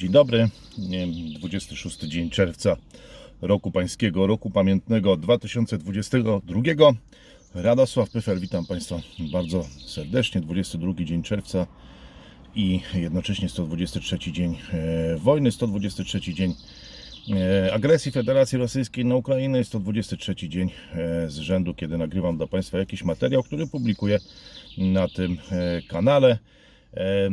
Dzień dobry, Nie wiem, 26 dzień czerwca roku pańskiego, roku pamiętnego 2022. Radosław Pyfel, witam Państwa bardzo serdecznie. 22 dzień czerwca i jednocześnie 123 dzień e, wojny, 123 dzień e, agresji Federacji Rosyjskiej na Ukrainę, 123 dzień e, z rzędu, kiedy nagrywam dla Państwa jakiś materiał, który publikuję na tym kanale. E,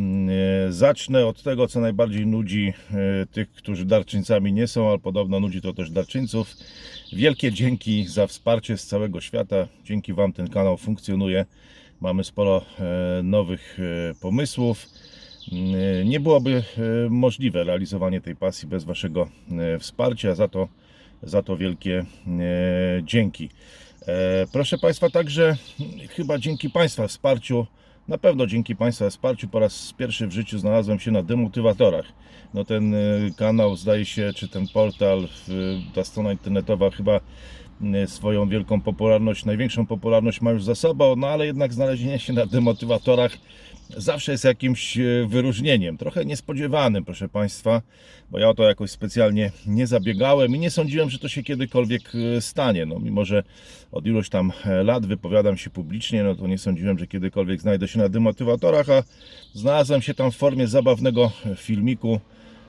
Zacznę od tego, co najbardziej nudzi e, tych, którzy darczyńcami nie są, ale podobno nudzi to też darczyńców. Wielkie dzięki za wsparcie z całego świata. Dzięki Wam ten kanał funkcjonuje. Mamy sporo e, nowych pomysłów. E, Nie byłoby możliwe realizowanie tej pasji bez Waszego wsparcia. Za to, za to wielkie dzięki. Proszę Państwa, także chyba dzięki Państwa wsparciu na pewno dzięki Państwa wsparciu po raz pierwszy w życiu znalazłem się na demotywatorach. No ten y, kanał zdaje się, czy ten portal, ta strona internetowa chyba y, swoją wielką popularność, największą popularność ma już za sobą, no ale jednak znalezienie się na demotywatorach zawsze jest jakimś y, wyróżnieniem, trochę niespodziewanym, proszę Państwa, bo ja o to jakoś specjalnie nie zabiegałem i nie sądziłem, że to się kiedykolwiek y, stanie. No, mimo, że od iluś tam e, lat wypowiadam się publicznie, no to nie sądziłem, że kiedykolwiek znajdę się na demotywatorach, a znalazłem się tam w formie zabawnego filmiku,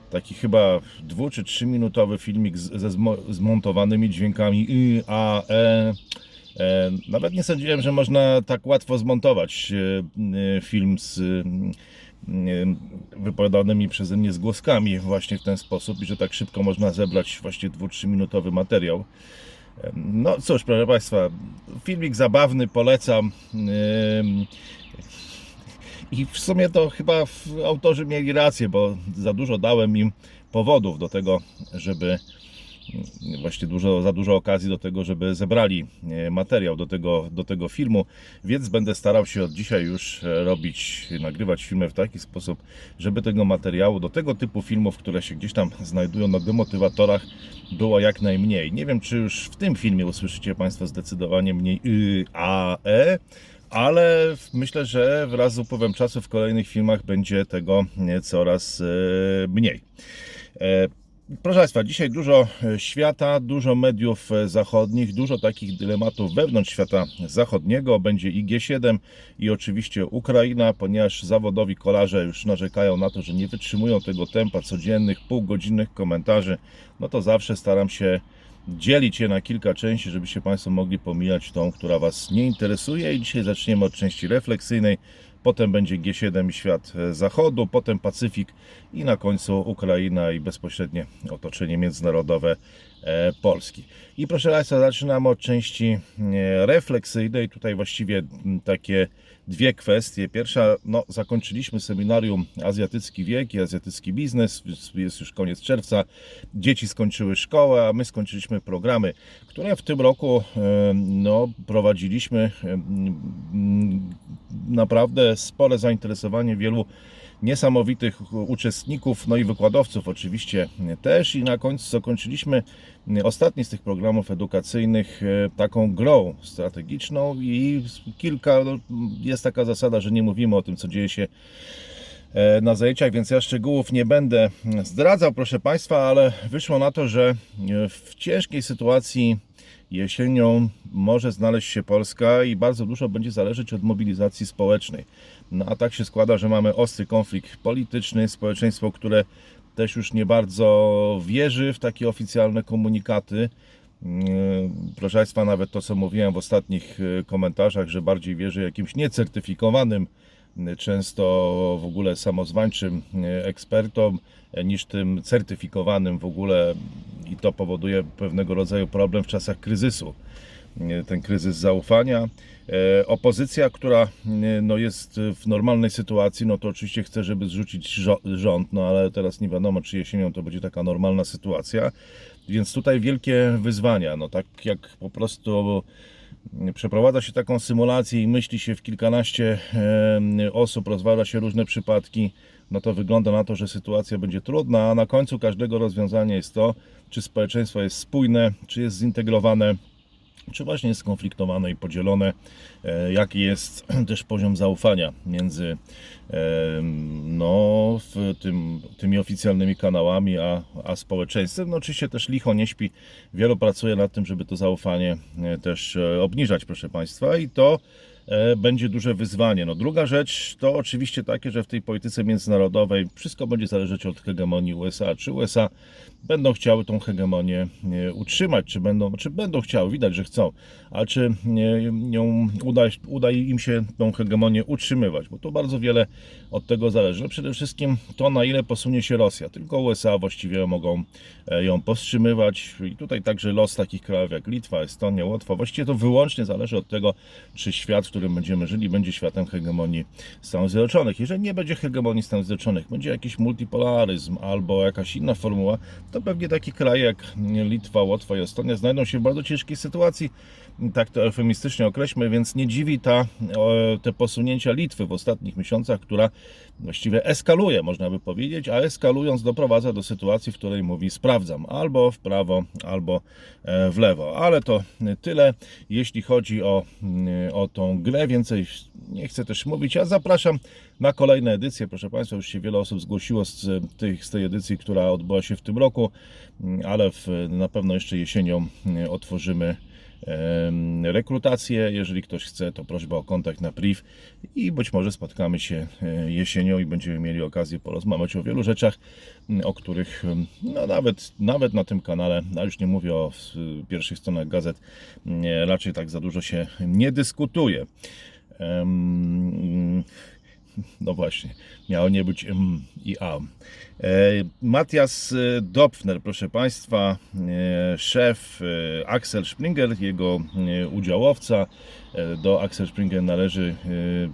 taki chyba dwu czy trzyminutowy filmik ze zmo, zmontowanymi dźwiękami y, a, e. E, Nawet nie sądziłem, że można tak łatwo zmontować e, e, film z wypowiadanymi przeze mnie zgłoskami właśnie w ten sposób i że tak szybko można zebrać właśnie 2-3 minutowy materiał. No cóż, proszę Państwa, filmik zabawny, polecam. I w sumie to chyba autorzy mieli rację, bo za dużo dałem im powodów do tego, żeby właśnie dużo, za dużo okazji do tego, żeby zebrali e, materiał do tego, do tego filmu, więc będę starał się od dzisiaj już e, robić, nagrywać filmy w taki sposób, żeby tego materiału, do tego typu filmów, które się gdzieś tam znajdują na demotywatorach, było jak najmniej. Nie wiem, czy już w tym filmie usłyszycie Państwo zdecydowanie mniej y, a, e, ale myślę, że wraz z upływem czasu w kolejnych filmach będzie tego e, coraz mniej. Proszę Państwa, dzisiaj dużo e, świata, dużo mediów e, zachodnich, dużo takich dylematów wewnątrz świata zachodniego. Będzie i G7 i oczywiście Ukraina, ponieważ zawodowi kolarze już narzekają na to, że nie wytrzymują tego tempa codziennych, półgodzinnych komentarzy. No to zawsze staram się dzielić je na kilka części, żebyście Państwo mogli pomijać tą, która Was nie interesuje. I dzisiaj zaczniemy od części refleksyjnej, potem będzie G7 i świat e, zachodu, potem Pacyfik i na końcu Ukraina i bezpośrednie otoczenie międzynarodowe Polski. I proszę Państwa, zaczynamy od części e, refleksyjnej. Tutaj właściwie takie dwie kwestie. Pierwsza, no, zakończyliśmy seminarium Azjatycki Wiek i Azjatycki Biznes. Jest już koniec czerwca. Dzieci skończyły szkołę, a my skończyliśmy programy, które w tym roku e, no, prowadziliśmy. E, Naprawdę spore zainteresowanie wielu niesamowitych uczestników, no i wykładowców oczywiście też. I na końcu zakończyliśmy ostatni z tych programów edukacyjnych e, taką grą strategiczną i kilka, no, jest taka zasada, że nie mówimy o tym, co dzieje się e, na zajęciach, więc ja szczegółów nie będę zdradzał, proszę Państwa, ale wyszło na to, że e, w ciężkiej sytuacji jesienią może znaleźć się Polska i bardzo dużo będzie zależeć od mobilizacji społecznej. No a tak się składa, że mamy ostry konflikt polityczny, społeczeństwo, które też już nie bardzo wierzy w takie oficjalne komunikaty. Yy, Proszę Państwa, nawet to, co mówiłem w ostatnich yy, komentarzach, że bardziej wierzy jakimś niecertyfikowanym, yy, często w ogóle samozwańczym yy, ekspertom, niż tym certyfikowanym w ogóle i to powoduje pewnego rodzaju problem w czasach kryzysu. Ten kryzys zaufania. E, Opozycja, która yy, no, jest w normalnej sytuacji, no to oczywiście chce, żeby zrzucić rząd, no ale teraz nie wiadomo, czy jesienią to będzie taka normalna sytuacja. Więc tutaj wielkie wyzwania. No tak jak po prostu przeprowadza się taką symulację i myśli się w kilkanaście e, osób, rozważa się różne przypadki, no to wygląda na to, że sytuacja będzie trudna, a na końcu każdego rozwiązania jest to, czy społeczeństwo jest spójne, czy jest zintegrowane czy właśnie jest skonfliktowane i podzielone, e, jaki jest też poziom zaufania między e, no, tym, tymi oficjalnymi kanałami a, a społeczeństwem. No, oczywiście też licho nie śpi, wielu pracuje nad tym, żeby to zaufanie e, też obniżać, proszę Państwa, i to będzie duże wyzwanie. No, druga rzecz to oczywiście takie, że w tej polityce międzynarodowej wszystko będzie zależeć od hegemonii USA. Czy USA będą chciały tą hegemonię e, utrzymać, czy będą, czy będą chciały, widać, że chcą, a czy e, ją uda, uda im się tą hegemonię utrzymywać, bo tu bardzo wiele od tego zależy. No przede wszystkim to, na ile posunie się Rosja. Tylko USA właściwie mogą e, ją powstrzymywać i tutaj także los takich krajów jak Litwa, Estonia, Łotwa, właściwie to wyłącznie zależy od tego, czy świat, w którym będziemy żyli, będzie światem hegemonii Stanów Zjednoczonych. Jeżeli nie będzie hegemonii Stanów Zjednoczonych, będzie jakiś multipolaryzm albo jakaś inna formuła, to pewnie takie kraje jak Litwa, Łotwa i Estonia znajdą się w bardzo ciężkiej sytuacji, tak to eufemistycznie określmy, więc nie dziwi ta, te posunięcia Litwy w ostatnich miesiącach, która właściwie eskaluje, można by powiedzieć, a eskalując doprowadza do sytuacji, w której mówi sprawdzam albo w prawo, albo e, w lewo. Ale to tyle, jeśli chodzi o, mm, o tą grę. Więcej nie chcę też mówić. Ja zapraszam na kolejne edycje. Proszę Państwa, już się wiele osób zgłosiło z, tych, z tej edycji, która odbyła się w tym roku, mm, ale w, na pewno jeszcze jesienią mm, otworzymy rekrutację. Jeżeli ktoś chce, to prośba o kontakt na priv i być może spotkamy się e, jesienią i będziemy mieli okazję porozmawiać o wielu rzeczach, m, o których em, no, nawet, nawet na tym kanale, a już nie mówię o pierwszych stronach gazet, nie, raczej tak za dużo się nie dyskutuje. No właśnie, miało nie być M i A. E, Matthias e, Dopfner, proszę Państwa, e, szef e, Axel Springer, jego e, udziałowca. E, Do Axel Springer należy e,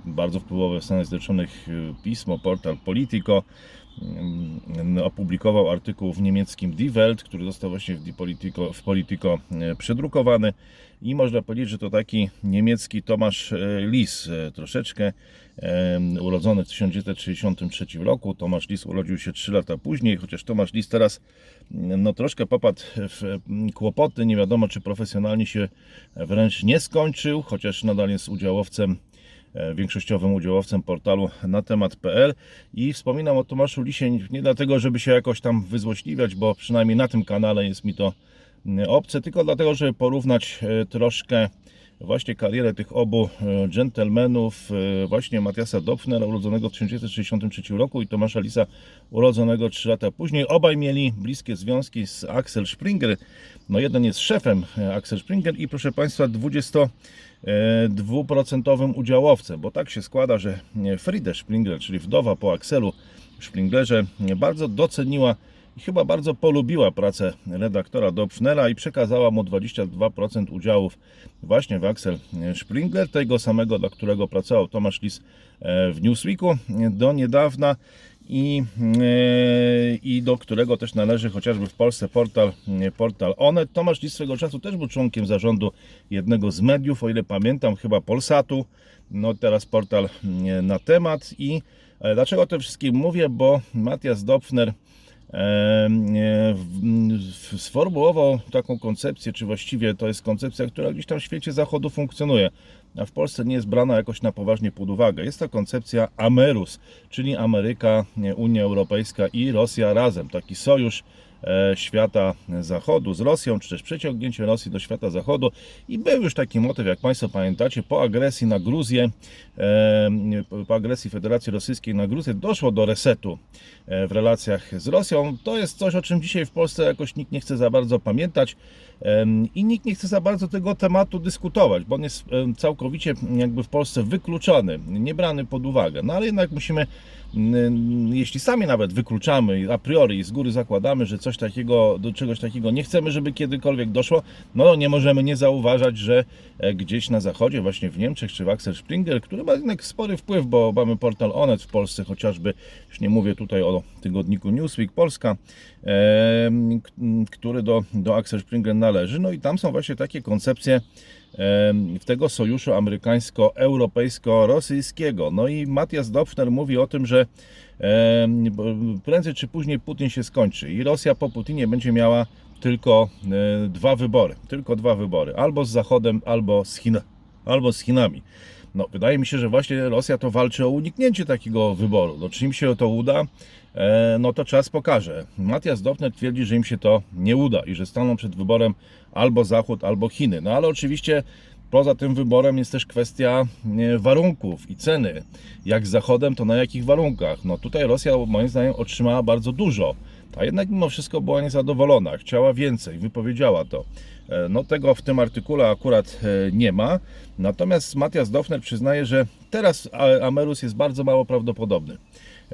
bardzo wpływowe w Stanach Zjednoczonych e, pismo, portal Politico. Mm, Opublikował artykuł w niemieckim Die Welt, który został właśnie w, Die Politico, w Politico e, przedrukowany. I można powiedzieć, że to taki niemiecki Tomasz Lis, troszeczkę urodzony w 1963 roku. Tomasz Lis urodził się 3 lata później, chociaż Tomasz Lis teraz no, troszkę popadł w kłopoty. Nie wiadomo, czy profesjonalnie się wręcz nie skończył, chociaż nadal jest udziałowcem e, większościowym udziałowcem portalu na temat.pl i wspominam o Tomaszu Lisie nie dlatego, żeby się jakoś tam wyzłośliwiać, bo przynajmniej na tym kanale jest mi to obce, tylko dlatego, żeby porównać e, troszkę właśnie karierę tych obu e, dżentelmenów, e, właśnie Matiasa Dopfnera, urodzonego w 1963 roku i Tomasza Lisa, urodzonego 3 lata później. Obaj mieli bliskie związki z Axel Springer. No jeden jest szefem e, Axel Springer i proszę Państwa 22% udziałowcem, bo tak się składa, że Friede Springer, czyli wdowa po Axelu Springerze, bardzo doceniła i chyba bardzo polubiła pracę redaktora Dobsznera i przekazała mu 22% udziałów właśnie w Axel Springer, tego samego, dla którego pracował Tomasz Lis e, w Newsweeku do niedawna i, e, i do którego też należy chociażby w Polsce portal, e, portal Onet. Tomasz Lis swego czasu też był członkiem zarządu jednego z mediów, o ile pamiętam, chyba Polsatu. No teraz portal na temat i dlaczego o tym wszystkim mówię, bo Matthias Dopfner sformułował taką koncepcję, czy właściwie to jest koncepcja, która gdzieś tam w świecie zachodu funkcjonuje, a w Polsce nie jest brana jakoś na poważnie pod uwagę. Jest to koncepcja Amerus, czyli Ameryka, nie, Unia Europejska i Rosja razem. Taki sojusz e, świata zachodu z Rosją, czy też przeciągnięcie Rosji do świata zachodu. I był już taki motyw, jak Państwo pamiętacie, po agresji na Gruzję, e, po- agresji Federacji Rosyjskiej na Gruzję, doszło do resetu e, w relacjach z Rosją. To jest coś, o czym dzisiaj w Polsce jakoś nikt nie chce za bardzo pamiętać i nikt nie chce za bardzo tego tematu dyskutować, bo on jest całkowicie jakby w Polsce wykluczony, nie brany pod uwagę. No ale jednak musimy, jeśli sami nawet wykluczamy a priori z góry zakładamy, że coś takiego, do czegoś takiego nie chcemy, żeby kiedykolwiek doszło, no nie możemy nie zauważać, że e, gdzieś na zachodzie, właśnie w Niemczech czy w Axel Springer, który ma jednak spory wpływ, bo mamy portal Onet w Polsce chociażby, już nie mówię tutaj o tygodniku Newsweek Polska, k- który do, do Axel Springer należy. No i tam są właśnie takie koncepcje w tego sojuszu amerykańsko-europejsko-rosyjskiego. No i Matthias Dopfner mówi o tym, że bo prędzej czy później Putin się skończy i Rosja po Putinie będzie miała tylko e, dwa wybory. Tylko dwa wybory. Albo z Zachodem, albo z, Chin, albo z Chinami. No, wydaje mi się, że właśnie Rosja to walczy o uniknięcie takiego wyboru. No, czy im się to uda, e, no to czas pokaże. Matthias Dofner twierdzi, że im się to nie uda i że staną przed wyborem albo Zachód, albo Chiny. No ale oczywiście poza tym wyborem jest też kwestia e, warunków i ceny. Jak z Zachodem, to na jakich warunkach? No tutaj Rosja moim zdaniem otrzymała bardzo dużo, a jednak mimo wszystko była niezadowolona, chciała więcej, wypowiedziała to. E, No tego w tym artykule akurat e, nie ma. Natomiast Matthias Dofner przyznaje, że teraz Amerus jest bardzo mało prawdopodobny.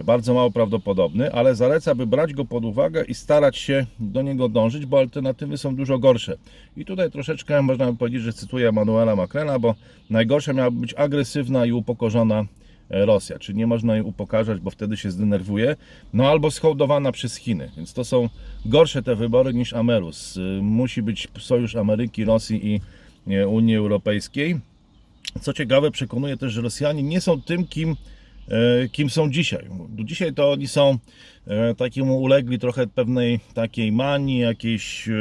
Bardzo mało prawdopodobny, ale zaleca, by brać go pod uwagę i starać się do niego dążyć, bo alternatywy są dużo gorsze. I tutaj troszeczkę można by powiedzieć, że cytuję Emanuela Macrena, bo najgorsza miałaby być agresywna i upokorzona Rosja, czyli nie można jej upokarzać, bo wtedy się zdenerwuje, no albo schołdowana przez Chiny, więc to są gorsze te wybory niż Amerus. Y, Musi być sojusz Ameryki, Rosji i e, Unii Europejskiej. Co ciekawe, przekonuje też, że Rosjanie nie są tym, kim, e, kim są dzisiaj. Dzisiaj to oni są e, takiemu ulegli trochę pewnej takiej manii, jakiejś e,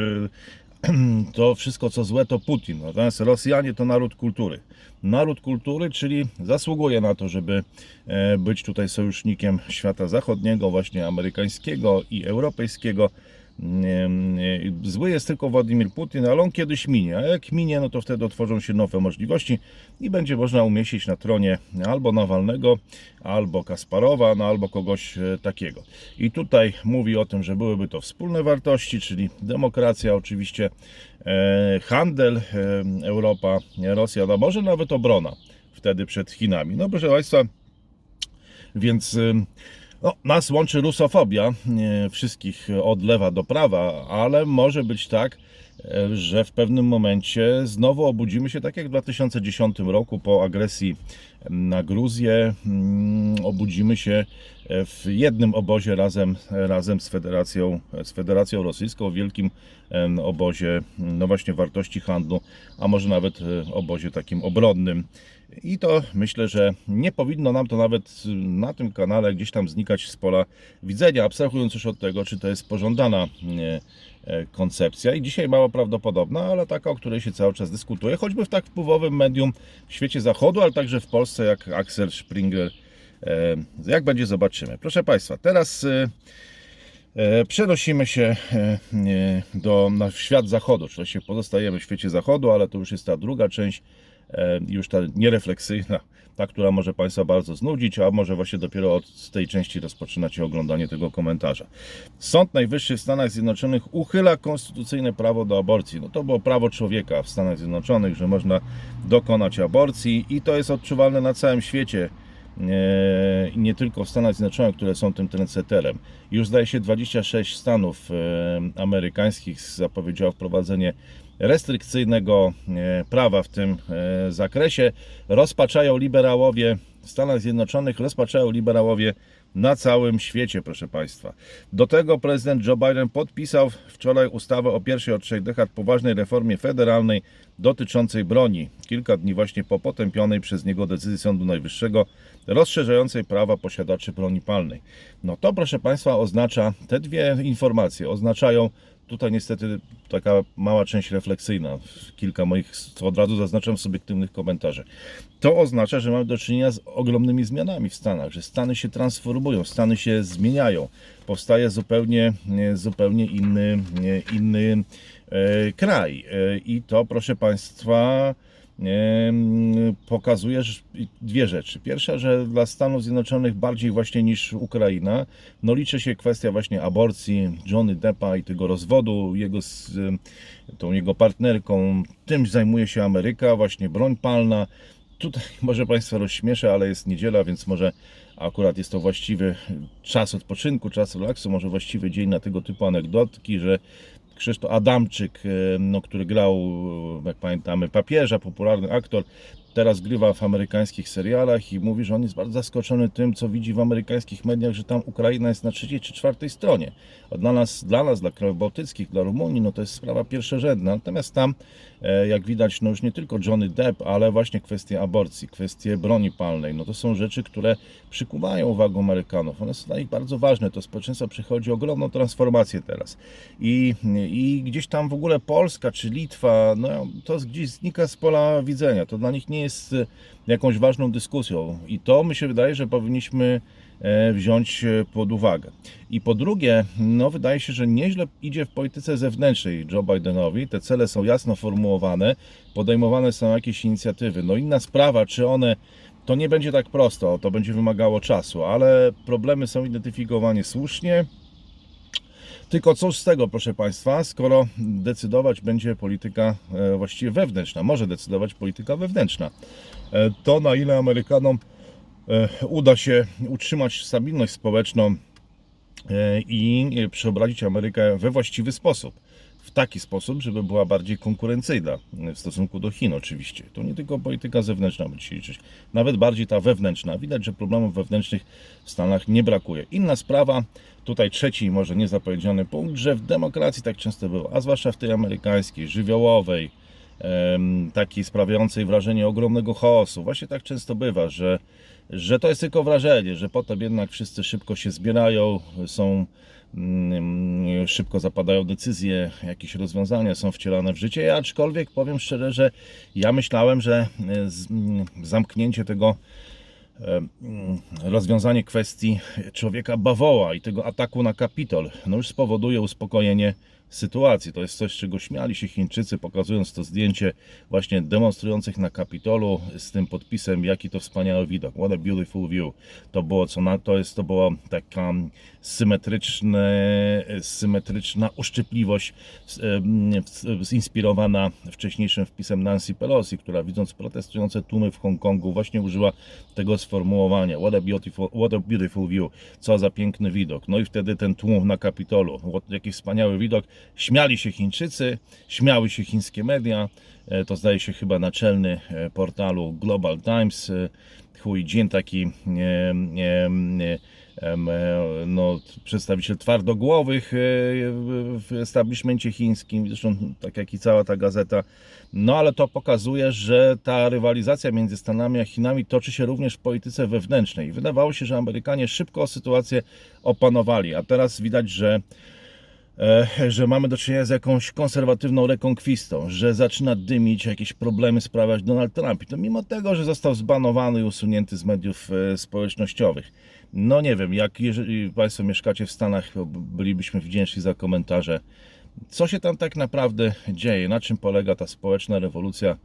to wszystko co złe to Putin. Natomiast Rosjanie to naród kultury. Naród kultury, czyli zasługuje na to, żeby e, być tutaj sojusznikiem świata zachodniego, właśnie amerykańskiego i europejskiego. Zły jest tylko Władimir Putin, ale on kiedyś minie. A jak minie, no to wtedy otworzą się nowe możliwości i będzie można umieścić na tronie albo Nawalnego, albo Kasparowa, no albo kogoś e, takiego. I tutaj mówi o tym, że byłyby to wspólne wartości, czyli demokracja, oczywiście e, handel, e, Europa, Rosja, no może nawet obrona wtedy przed Chinami. No proszę Państwa, więc no, nas łączy rusofobia wszystkich od lewa do prawa, ale może być tak, że w pewnym momencie znowu obudzimy się tak jak w 2010 roku po agresji na Gruzję. mm, Obudzimy się w jednym obozie razem, razem z, Federacją, z Federacją Rosyjską, w wielkim obozie no właśnie wartości handlu, a może nawet e, obozie takim obronnym. I to myślę, że nie powinno nam to nawet na tym kanale gdzieś tam znikać z pola widzenia, abstrahując już od tego, czy to jest pożądana e, koncepcja i dzisiaj mało prawdopodobna, ale taka, o której się cały czas dyskutuje, choćby w tak wpływowym medium w świecie zachodu, ale także w Polsce, jak Axel Springer. E, Jak będzie, zobaczymy. Proszę Państwa, teraz e, przenosimy się do, na świat zachodu, czyli pozostajemy w świecie zachodu, ale to już jest ta druga część, już ta nierefleksyjna, ta, która może Państwa bardzo znudzić, a może właśnie dopiero od tej części rozpoczynacie oglądanie tego komentarza. Sąd Najwyższy w Stanach Zjednoczonych uchyla konstytucyjne prawo do aborcji. No to było prawo człowieka w Stanach Zjednoczonych, że można dokonać aborcji i to jest odczuwalne na całym świecie e, nie tylko w Stanach Zjednoczonych, które są tym trendsetterem. Już zdaje się 26 stanów e, amerykańskich zapowiedziało wprowadzenie restrykcyjnego e, prawa w tym e, zakresie. Rozpaczają liberałowie w Stanach Zjednoczonych, rozpaczają liberałowie na całym świecie, proszę Państwa. Do tego prezydent Joe Biden podpisał wczoraj ustawę o pierwszej od trzech dekad poważnej reformie federalnej dotyczącej broni. Kilka dni właśnie po potępionej przez niego decyzji Sądu Najwyższego rozszerzającej prawa posiadaczy broni palnej. No to, proszę Państwa, oznacza, te dwie informacje oznaczają Tutaj niestety taka mała część refleksyjna, kilka moich, co od razu zaznaczam, subiektywnych komentarzy. To oznacza, że mamy do czynienia z ogromnymi zmianami w Stanach, że Stany się transformują, Stany się zmieniają. Powstaje zupełnie, nie, zupełnie inny, inny e, kraj. E, I to, proszę Państwa, pokazuje dwie rzeczy. Pierwsza, że dla Stanów Zjednoczonych bardziej właśnie niż Ukraina, no liczy się kwestia właśnie aborcji Johnny Deppa i tego rozwodu jego z tą jego partnerką. Tym zajmuje się Ameryka, właśnie broń palna. Tutaj może Państwa rozśmieszę, ale jest niedziela, więc może akurat jest to właściwy czas odpoczynku, czas relaksu, może właściwy dzień na tego typu anegdotki, że Krzysztof Adamczyk, e, no, który grał, jak pamiętamy, papieża, popularny aktor, teraz grywa w amerykańskich serialach i mówi, że on jest bardzo zaskoczony tym, co widzi w amerykańskich mediach, że tam Ukraina jest na trzeciej czy czwartej stronie. A dla nas, dla nas, dla krajów bałtyckich, dla Rumunii, no to jest sprawa pierwszorzędna. Natomiast tam, e, jak widać, no już nie tylko Johnny Depp, ale właśnie kwestie aborcji, kwestie broni palnej, no to są rzeczy, które przykuwają uwagę Amerykanów. One są dla nich bardzo ważne. To społeczeństwo przechodzi ogromną transformację teraz. I, I gdzieś tam w ogóle Polska czy Litwa, no to gdzieś znika z pola widzenia. To dla nich nie jest e, jakąś ważną dyskusją. I to mi się wydaje, że powinniśmy e, wziąć e, pod uwagę. I po drugie, no wydaje się, że nieźle idzie w polityce zewnętrznej Joe Bidenowi. Te cele są jasno formułowane, podejmowane są jakieś inicjatywy. No inna sprawa, czy one to nie będzie tak prosto, to będzie wymagało czasu, ale problemy są identyfikowane słusznie. Tylko cóż z tego, proszę Państwa, skoro decydować będzie polityka e, właściwie wewnętrzna, może decydować polityka wewnętrzna, e, to na ile Amerykanom e, uda się utrzymać stabilność społeczną e, i przeobrazić Amerykę we właściwy sposób. W taki sposób, żeby była bardziej konkurencyjna w stosunku do Chin, oczywiście. To nie tylko polityka zewnętrzna będzie się liczyć, nawet bardziej ta wewnętrzna. Widać, że problemów wewnętrznych w Stanach nie brakuje. Inna sprawa, tutaj trzeci, może nie zapowiedziany punkt, że w demokracji tak często było, a zwłaszcza w tej amerykańskiej, żywiołowej, takiej sprawiającej wrażenie ogromnego chaosu. Właśnie tak często bywa, że, że to jest tylko wrażenie, że potem jednak wszyscy szybko się zbierają, są mm, szybko zapadają decyzje, jakieś rozwiązania są wcielane w życie. Aczkolwiek powiem szczerze, że ja myślałem, że e, mm, zamknięcie tego e, mm, rozwiązanie kwestii człowieka bawoła i tego ataku na Kapitol no już spowoduje uspokojenie sytuacji. To jest coś, czego śmiali się Chińczycy, pokazując to zdjęcie właśnie demonstrujących na Kapitolu z tym podpisem, jaki to wspaniały widok. What a beautiful view. To było co na to jest, to była taka symetryczne, symetryczna uszczypliwość zinspirowana wcześniejszym wpisem Nancy Pelosi, która widząc protestujące tłumy w Hongkongu właśnie użyła tego sformułowania what a beautiful, what a beautiful view, co za piękny widok. No i wtedy ten tłum na Kapitolu, jaki wspaniały widok. Śmiali się Chińczycy, śmiały się chińskie media, E, to zdaje się chyba naczelny e, portalu Global Times, e, Hu Jin, taki no, przedstawiciel twardogłowych w establishmencie chińskim, zresztą tak jak i cała ta gazeta. No ale to pokazuje, że ta rywalizacja między Stanami a Chinami toczy się również w polityce wewnętrznej. Wydawało się, że Amerykanie szybko sytuację opanowali, a teraz widać, że że mamy do czynienia z jakąś konserwatywną rekonkwistą, że zaczyna dymić, jakieś problemy sprawiać Donald Trump. I to mimo tego, że został zbanowany i usunięty z mediów e, społecznościowych. No nie wiem, jak jeżeli Państwo mieszkacie w Stanach, bylibyśmy wdzięczni za komentarze. Co się tam tak naprawdę dzieje? Na czym polega ta społeczna rewolucja,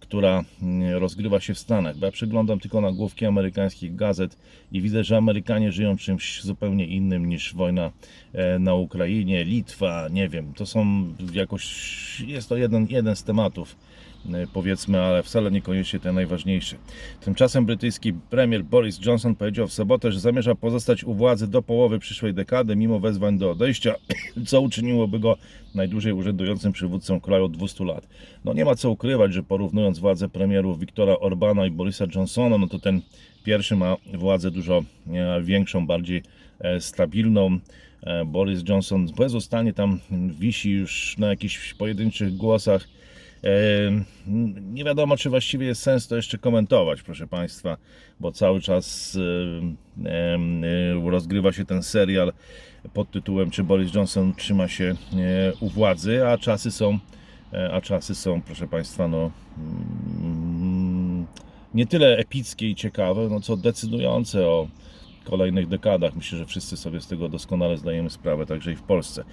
która mm, rozgrywa się w Stanach? Bo ja przyglądam tylko nagłówki amerykańskich gazet i widzę, że Amerykanie żyją czymś zupełnie innym niż wojna e, na Ukrainie, Litwa, nie wiem. To są jakoś, jest to jeden, jeden z tematów powiedzmy, ale wcale niekoniecznie ten najważniejszy. Tymczasem brytyjski premier Boris Johnson powiedział w sobotę, że zamierza pozostać u władzy do połowy przyszłej dekady, mimo wezwań do odejścia, co uczyniłoby go najdłużej urzędującym przywódcą kraju od 200 lat. No nie ma co ukrywać, że porównując władzę premierów Viktora Orbana i Borisa Johnsona, no to ten pierwszy ma władzę dużo e, większą, bardziej e, stabilną. E, Boris Johnson bezustannie tam wisi już na jakichś pojedynczych głosach. Nie wiadomo, czy właściwie jest sens to jeszcze komentować, proszę Państwa, bo cały czas rozgrywa się ten serial pod tytułem Czy Boris Johnson trzyma się e, u władzy, a czasy są, e, a czasy są, proszę Państwa, no mm, nie tyle epickie i ciekawe, no co decydujące o kolejnych dekadach. Myślę, że wszyscy sobie z tego doskonale zdajemy sprawę, także i w Polsce.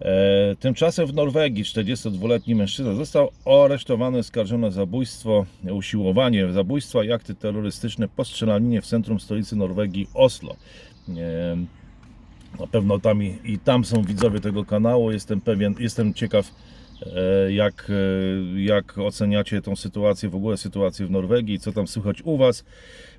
E, tymczasem w Norwegii 42-letni mężczyzna został aresztowany, oskarżony o zabójstwo, usiłowanie zabójstwa i akty terrorystyczne po strzelaninie w centrum stolicy Norwegii Oslo. E, na pewno tam i, i tam są widzowie tego kanału. Jestem pewien, jestem ciekaw, jak, e, jak oceniacie tą sytuację, w ogóle sytuację w Norwegii, co tam słychać u Was.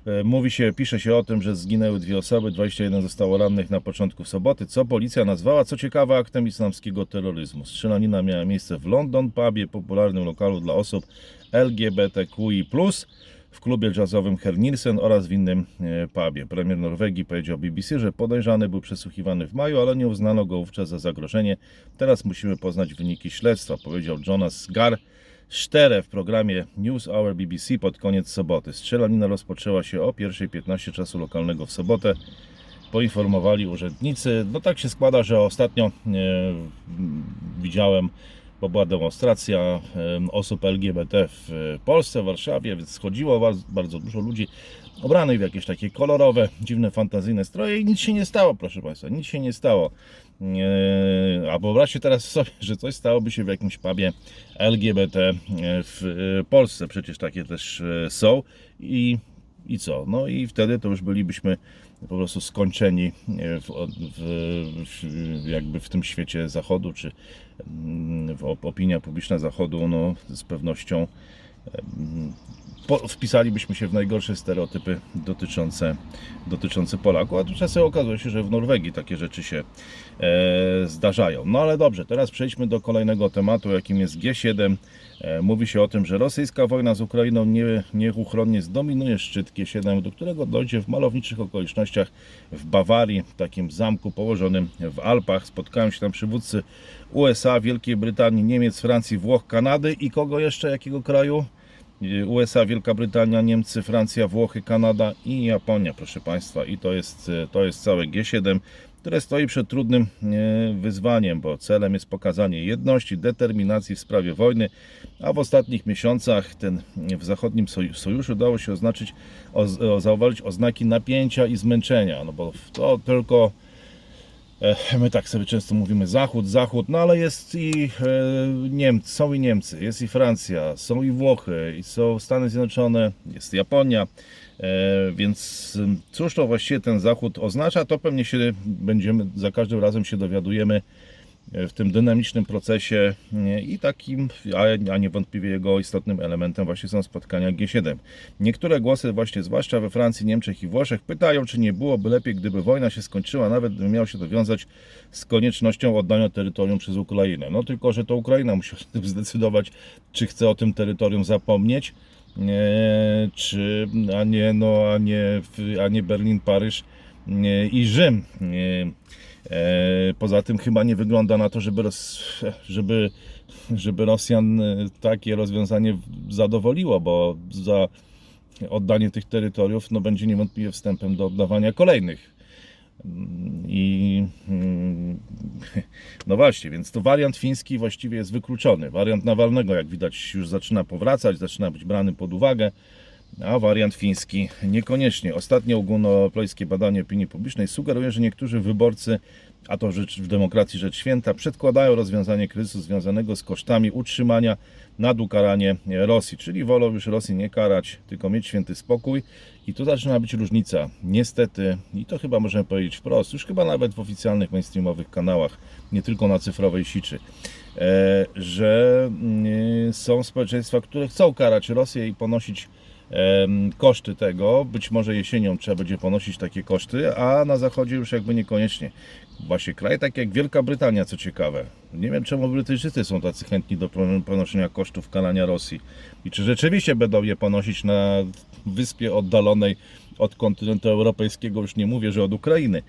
E, Mówi się, pisze się o tym, że zginęły dwie osoby, 21 zostało rannych na początku soboty, co policja nazwała, co ciekawe, aktem islamskiego terroryzmu. Strzelanina miała miejsce w London Pubie, popularnym lokalu dla osób LGBTQI+, w klubie jazzowym Herr Nielsen oraz w innym e, pubie. Premier Norwegii powiedział BBC, że podejrzany był przesłuchiwany w maju, ale nie uznano go wówczas za zagrożenie. Teraz musimy poznać wyniki śledztwa, powiedział Jonas Gar. W programie News Hour BBC pod koniec soboty. Strzelanina rozpoczęła się o 1.15 czasu lokalnego w sobotę. Poinformowali urzędnicy. No tak się składa, że ostatnio e, widziałem, bo była demonstracja osób LGBT w e, Polsce, w Warszawie, więc schodziło bardzo, dużo ludzi ubranych w jakieś takie kolorowe, dziwne, fantazyjne stroje i nic się nie stało, proszę Państwa, nic się nie stało. E, A wyobraźcie teraz sobie, że coś stałoby się w jakimś pubie LGBT w e, Polsce, przecież takie też są i, i co? No i wtedy to już bylibyśmy po prostu skończeni e, w, w, jakby w tym świecie zachodu, czy mm, opinia publiczna zachodu, no z pewnością wpisalibyśmy się w najgorsze stereotypy dotyczące, dotyczące Polaków, a tymczasem okazuje się, że w Norwegii takie rzeczy się e, zdarzają. No ale dobrze, teraz przejdźmy do kolejnego tematu, jakim jest G7. E, mówi się o tym, że rosyjska wojna z Ukrainą nie, nieuchronnie zdominuje szczyt G7, do którego dojdzie w malowniczych okolicznościach w Bawarii, takim zamku położonym w Alpach. Spotkają się tam przywódcy USA, Wielkiej Brytanii, Niemiec, Francji, Włoch, Kanady i kogo jeszcze, jakiego kraju? USA, Wielka Brytania, Niemcy, Francja, Włochy, Kanada i Japonia, proszę Państwa. I to jest, to jest całe G7, które stoi przed trudnym e, wyzwaniem, bo celem jest pokazanie jedności, determinacji w sprawie wojny, a w ostatnich miesiącach ten w zachodnim soj- sojuszu dało się oznaczyć, o, o, zauważyć oznaki napięcia i zmęczenia, no bo to tylko E, My tak sobie często mówimy Zachód, Zachód, no ale jest i e, Niemcy, są i Niemcy, jest i Francja, są i Włochy, i są Stany Zjednoczone, jest Japonia, e, więc cóż to właściwie ten Zachód oznacza, to pewnie się będziemy, za każdym razem się dowiadujemy e, w tym dynamicznym procesie i takim, a, niewątpliwie jego istotnym elementem właśnie są spotkania G7. Niektóre głosy właśnie, zwłaszcza we Francji, Niemczech i Włoszech, pytają, czy nie byłoby lepiej, gdyby wojna się skończyła, nawet gdyby miało się to wiązać z koniecznością oddania terytorium przez Ukrainę. No tylko, że to Ukraina musi zdecydować, czy chce o tym terytorium zapomnieć, czy, a nie, no, a nie, a nie Berlin, Paryż i Rzym. E, Poza tym chyba nie wygląda na to, żeby, żeby, żeby Rosjan e, takie rozwiązanie zadowoliło, bo za oddanie tych terytoriów no, będzie niewątpliwie wstępem do oddawania kolejnych. Mm, I mm, no właśnie, więc to wariant fiński właściwie jest wykluczony. Wariant Nawalnego, jak widać, już zaczyna powracać, zaczyna być brany pod uwagę, a wariant fiński niekoniecznie. Ostatnie ogólnoeuropejskie badanie opinii publicznej sugeruje, że niektórzy wyborcy, a to rzecz w demokracji rzecz święta, przedkładają rozwiązanie kryzysu związanego z kosztami utrzymania nad ukaranie Rosji, czyli wolą już Rosji nie karać, tylko mieć święty spokój. I tu zaczyna być różnica. Niestety, i to chyba możemy powiedzieć wprost, już chyba nawet w oficjalnych mainstreamowych kanałach, nie tylko na cyfrowej siczy, e, że mm, są społeczeństwa, które chcą karać Rosję i ponosić koszty tego. Być może jesienią trzeba będzie ponosić takie koszty, a na zachodzie już jakby niekoniecznie. Właśnie kraje takie jak Wielka Brytania, co ciekawe. Nie wiem czemu Brytyjczycy są tacy chętni do pon- ponoszenia kosztów karania Rosji. I czy rzeczywiście będą je ponosić na wyspie oddalonej od kontynentu europejskiego, już nie mówię, że od Ukrainy.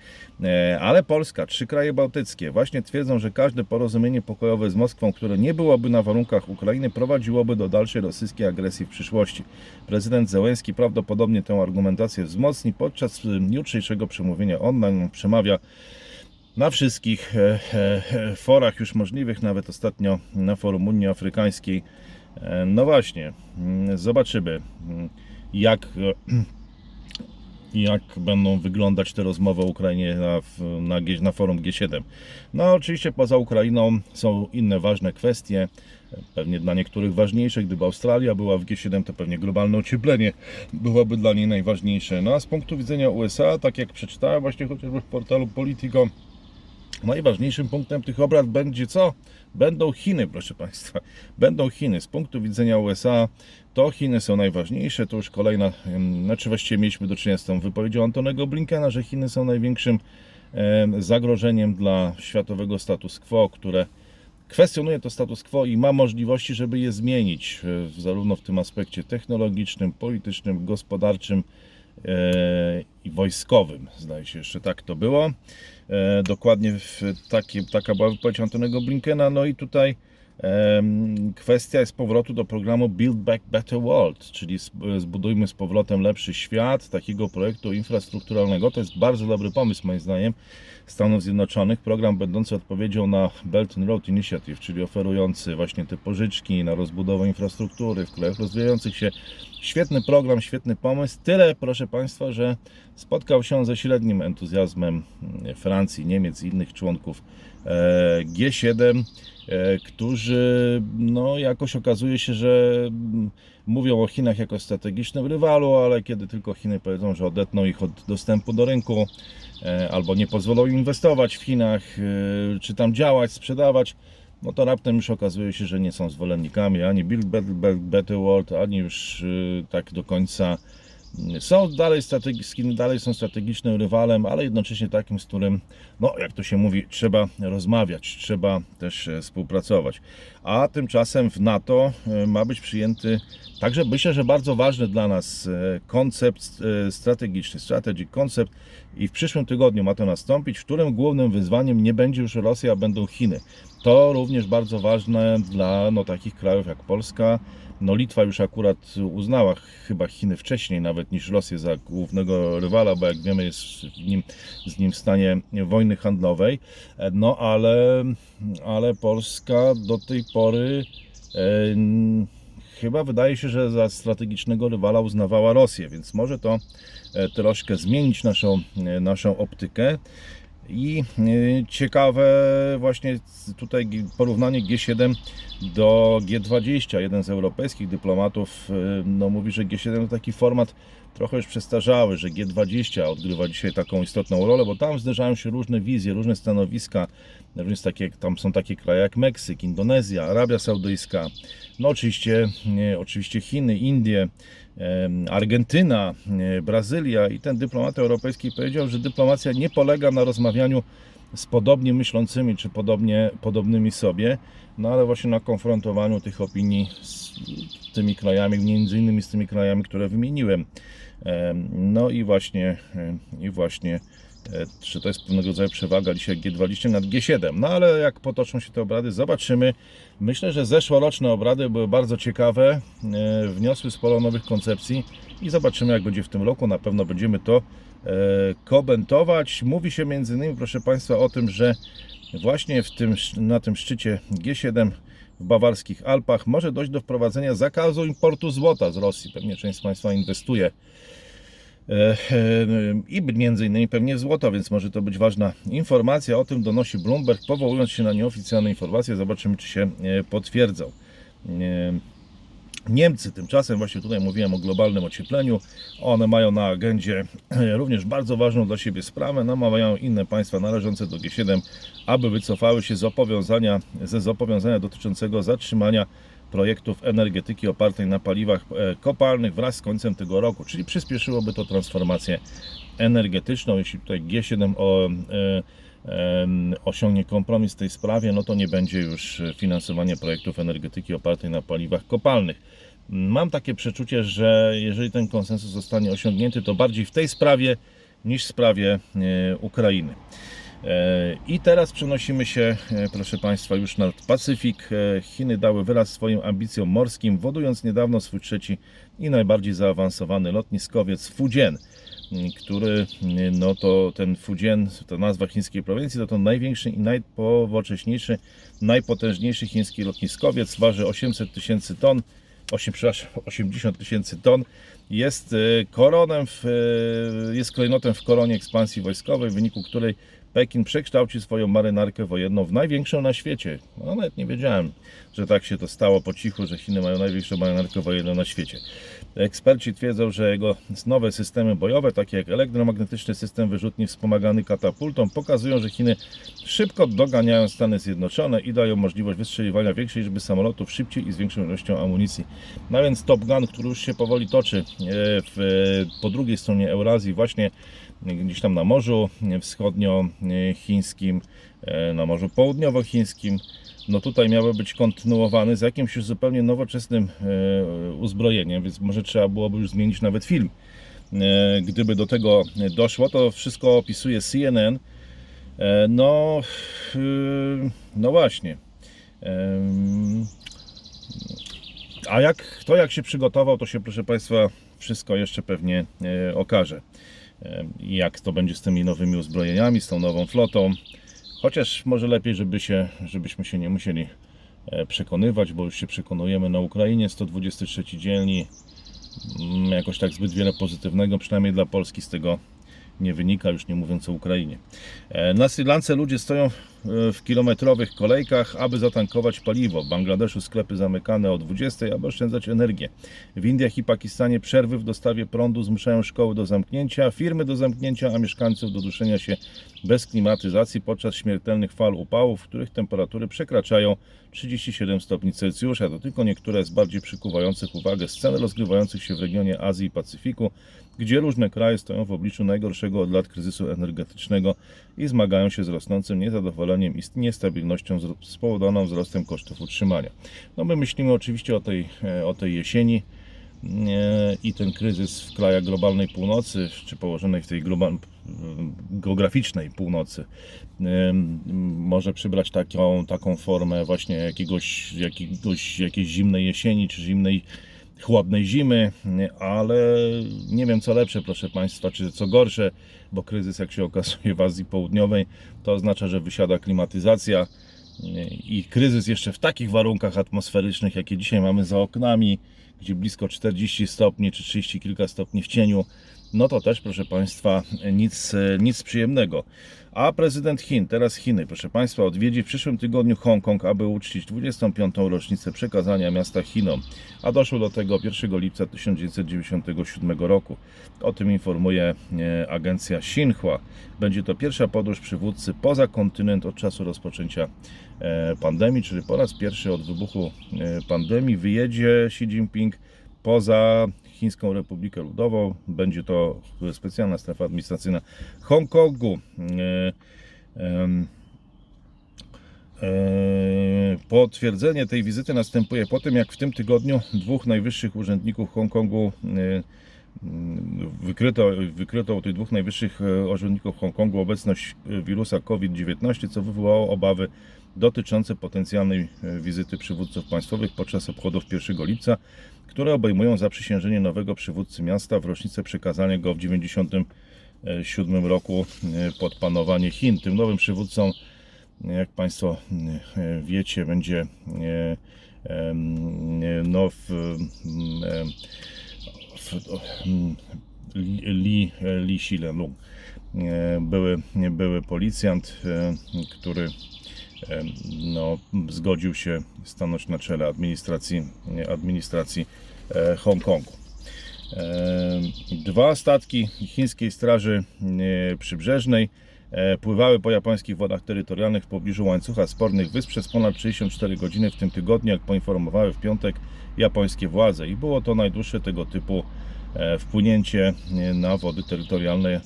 E, Ale Polska, trzy kraje bałtyckie właśnie twierdzą, że każde porozumienie pokojowe z Moskwą, które nie byłoby na warunkach Ukrainy, prowadziłoby do dalszej rosyjskiej agresji w przyszłości. Prezydent Zełenski prawdopodobnie tę argumentację wzmocni podczas y, jutrzejszego przemówienia online. Przemawia na wszystkich e, e, forach już możliwych, nawet ostatnio na forum Unii Afrykańskiej. E, No właśnie, mm, zobaczymy mm, jak, e, jak będą wyglądać te rozmowy o Ukrainie na, na, na forum G7. No oczywiście poza Ukrainą są inne ważne kwestie, pewnie dla niektórych ważniejsze. Gdyby Australia była w G7, to pewnie globalne ocieplenie byłoby dla niej najważniejsze. No a z punktu widzenia USA, tak jak przeczytałem właśnie chociażby w portalu Politico, Najważniejszym punktem tych obrad będzie co? Będą Chiny, proszę Państwa. Będą Chiny. Z punktu widzenia USA to Chiny są najważniejsze. To już kolejna, znaczy właściwie mieliśmy do czynienia z tą wypowiedzią Antonego Blinkena, że Chiny są największym em, zagrożeniem dla światowego status quo, które kwestionuje to status quo i ma możliwości, żeby je zmienić, e, zarówno w tym aspekcie technologicznym, politycznym, gospodarczym e, i wojskowym. Zdaje się, jeszcze tak to było. E, Dokładnie w takie, taka była wypowiedź Antonego Blinkena. No i tutaj kwestia jest powrotu do programu Build Back Better World, czyli zb- zbudujmy z powrotem lepszy świat, takiego projektu infrastrukturalnego. To jest bardzo dobry pomysł moim zdaniem Stanów Zjednoczonych. Program będący odpowiedzią na Belt and Road Initiative, czyli oferujący właśnie te pożyczki na rozbudowę infrastruktury w krajach rozwijających się. Świetny program, świetny pomysł. Tyle, proszę Państwa, że spotkał się ze średnim entuzjazmem Francji, Niemiec i innych członków e, G7, e, którzy no, jakoś okazuje się, że mm, mówią o Chinach jako strategicznym rywalu, ale kiedy tylko Chiny powiedzą, że odetną ich od dostępu do rynku, e, albo nie pozwolą inwestować w Chinach, e, czy tam działać, sprzedawać, no to raptem już okazuje się, że nie są zwolennikami ani Build Better, World, ani już e, tak do końca są dalej, strategickim, dalej są strategicznym rywalem, ale jednocześnie takim, z którym, no jak to się mówi, trzeba rozmawiać, trzeba też e, współpracować. A tymczasem w NATO e, ma być przyjęty także myślę, że bardzo ważny dla nas e, koncept strategiczny, strategic koncept i w przyszłym tygodniu ma to nastąpić, w którym głównym wyzwaniem nie będzie już Rosja, a będą Chiny. To również bardzo ważne dla no, takich krajów jak Polska, no Litwa już akurat uznała chyba Chiny wcześniej nawet niż Rosję za głównego rywala, bo jak wiemy jest w nim, z nim w stanie wojny handlowej. No ale, ale Polska do tej pory e, chyba wydaje się, że za strategicznego rywala uznawała Rosję, więc może to e, troszkę zmienić naszą, e, naszą optykę. I e, ciekawe właśnie tutaj porównanie G7 do G20. Jeden z europejskich dyplomatów e, no, mówi, że G7 to taki format trochę już przestarzały, że G20 odgrywa dzisiaj taką istotną rolę, bo tam zderzają się różne wizje, różne stanowiska. Również takie, tam są takie kraje jak Meksyk, Indonezja, Arabia Saudyjska, no oczywiście, e, oczywiście Chiny, Indie, Argentyna, e, Brazylia i ten dyplomata europejski powiedział, że dyplomacja nie polega na rozmawianiu z podobnie myślącymi czy podobnie, podobnymi sobie, no ale właśnie na konfrontowaniu tych opinii z tymi krajami, między innymi z tymi krajami, które wymieniłem. Em, No i właśnie, em, i właśnie e, czy to jest pewnego rodzaju przewaga dzisiaj G20 nad G7. No ale jak potoczą się te obrady, zobaczymy. Myślę, że zeszłoroczne obrady były bardzo ciekawe, e, wniosły sporo nowych koncepcji i zobaczymy jak będzie w tym roku. Na pewno będziemy to e, komentować. Mówi się między innymi, proszę Państwa, o tym, że właśnie w tym, na tym szczycie G7 w bawarskich Alpach może dojść do wprowadzenia zakazu importu złota z Rosji. Pewnie część z Państwa inwestuje e, e, i między innymi pewnie złoto, więc może to być ważna informacja. O tym donosi Bloomberg, powołując się na nieoficjalne informacje. Zobaczymy, czy się e, potwierdzą. E, Niemcy tymczasem, właśnie tutaj mówiłem o globalnym ociepleniu, one mają na agendzie również bardzo ważną dla siebie sprawę, namawiają inne państwa należące do G7, aby wycofały się z zobowiązania, ze zobowiązania dotyczącego zatrzymania projektów energetyki opartej na paliwach e, kopalnych wraz z końcem tego roku, czyli przyspieszyłoby to transformację energetyczną. Jeśli tutaj G7 o, e, osiągnie kompromis w tej sprawie, no to nie będzie już finansowania projektów energetyki opartej na paliwach kopalnych. Mam takie przeczucie, że jeżeli ten konsensus zostanie osiągnięty, to bardziej w tej sprawie niż w sprawie e, Ukrainy. I teraz przenosimy się, e, proszę Państwa, już nad Pacyfik. E, Chiny dały wyraz swoim ambicjom morskim, wodując niedawno swój trzeci i najbardziej zaawansowany lotniskowiec Fujian który, no to ten Fujian, to nazwa chińskiej prowincji, to to największy i najpowocześniejszy, najpotężniejszy chiński lotniskowiec, waży 800 tysięcy ton, 8, przepraszam, 80 tysięcy ton, jest e, koronem, w, jest klejnotem w koronie ekspansji wojskowej, w wyniku której Pekin przekształci swoją marynarkę wojenną w największą na świecie. No, nawet nie wiedziałem, że tak się to stało po cichu, że Chiny mają największą marynarkę wojenną na świecie. Eksperci twierdzą, że jego nowe systemy bojowe, takie jak elektromagnetyczny system wyrzutni wspomagany katapultą, pokazują, że Chiny szybko doganiają Stany Zjednoczone i dają możliwość wystrzeliwania większej liczby samolotów szybciej i z większą ilością amunicji. No więc Top Gun, który już się powoli toczy e, w, po drugiej stronie Eurazji, właśnie gdzieś tam na Morzu Wschodnio-Chińskim, e, na Morzu Południowochińskim, no tutaj miały być kontynuowany z jakimś już zupełnie nowoczesnym e, uzbrojeniem, więc może trzeba byłoby już zmienić nawet film. E, Gdyby do tego doszło, to wszystko opisuje CNN. No, no właśnie. A jak kto jak się przygotował, to się proszę Państwa wszystko jeszcze pewnie okaże. Jak to będzie z tymi nowymi uzbrojeniami, z tą nową flotą. Chociaż może lepiej, żeby się, żebyśmy się nie musieli e, przekonywać, bo już się przekonujemy na Ukrainie 123 dzielni. Mm, Jakoś tak zbyt wiele pozytywnego, przynajmniej dla Polski z tego nie wynika, już nie mówiąc o Ukrainie. E, Na Sri Lance ludzie stoją w kilometrowych kolejkach, aby zatankować paliwo. W Bangladeszu sklepy zamykane o 20, aby oszczędzać energię. W Indiach i Pakistanie przerwy w dostawie prądu zmuszają szkoły do zamknięcia, firmy do zamknięcia, a mieszkańców do duszenia się bez klimatyzacji podczas śmiertelnych fal upałów, w których temperatury przekraczają 37 stopni Celsjusza. To tylko niektóre z bardziej przykuwających uwagę scen rozgrywających się w regionie Azji i Pacyfiku, gdzie różne kraje stoją w obliczu najgorszego od lat kryzysu energetycznego i zmagają się z rosnącym niezadowoleniem i niestabilnością spowodowaną wzrostem kosztów utrzymania. No my myślimy oczywiście o tej, e, o tej jesieni e, i ten kryzys w krajach globalnej północy, czy położonej w tej geograficznej północy, em, może przybrać taką, taką formę właśnie jakiegoś, jakiegoś, jakiejś zimnej jesieni, czy zimnej chłodnej zimy, ale nie wiem co lepsze, proszę Państwa, czy co gorsze, bo kryzys, jak się okazuje w Azji Południowej, to oznacza, że wysiada klimatyzacja i kryzys jeszcze w takich warunkach atmosferycznych, jakie dzisiaj mamy za oknami, gdzie blisko 40 stopni czy 30 kilka stopni w cieniu, no to też, proszę Państwa, nic, nic przyjemnego. A prezydent Chin, teraz Chiny, proszę Państwa, odwiedzi w przyszłym tygodniu Hongkong, aby uczcić 25. rocznicę przekazania miasta Chinom, a doszło do tego 1 lipca 1997 roku. O tym informuje e, agencja Xinhua. Będzie to pierwsza podróż przywódcy poza kontynent od czasu rozpoczęcia e, pandemii, czyli po raz pierwszy od wybuchu e, pandemii wyjedzie Xi Jinping poza Chińską Republikę Ludową. Będzie to specjalna strefa administracyjna Hongkongu. E, e, Potwierdzenie tej wizyty następuje po tym, jak w tym tygodniu dwóch najwyższych urzędników Hongkongu e, wykryto, wykryto u tych dwóch najwyższych urzędników Hongkongu obecność wirusa COVID-19, co wywołało obawy dotyczące potencjalnej wizyty przywódców państwowych podczas obchodów 1 lipca, które obejmują zaprzysiężenie nowego przywódcy miasta w rocznicę przekazania go w 1997 roku e, pod panowanie Chin. Tym nowym przywódcą, jak Państwo e, wiecie, będzie e, e, no, w, Li, Li Xilelung, e, były, były policjant, e, który e, no, zgodził się stanąć na czele administracji, administracji e, Hongkongu. Dwa statki chińskiej straży przybrzeżnej e, pływały po japońskich wodach terytorialnych w pobliżu łańcucha spornych wysp przez ponad 64 godziny w tym tygodniu, jak poinformowały w piątek japońskie władze. I było to najdłuższe tego typu e, wpłynięcie na wody terytorialne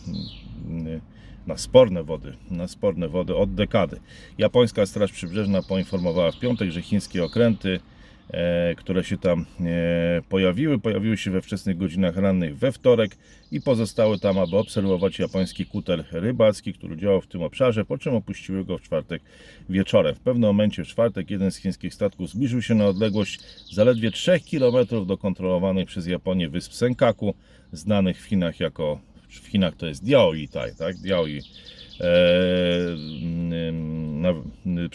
na sporne wody, na sporne wody od dekady. Japońska Straż Przybrzeżna poinformowała w piątek, że chińskie okręty, e, które się tam e, pojawiły, pojawiły się we wczesnych godzinach rannych we wtorek i pozostały tam, aby obserwować japoński kuter rybacki, który działał w tym obszarze, po czym opuściły go w czwartek wieczorem. W pewnym momencie w czwartek jeden z chińskich statków zbliżył się na odległość zaledwie 3 km do kontrolowanych przez Japonię wysp Senkaku, znanych w Chinach jako w Chinach to jest Diaoitai, tak? Diaoi. E, mm, na,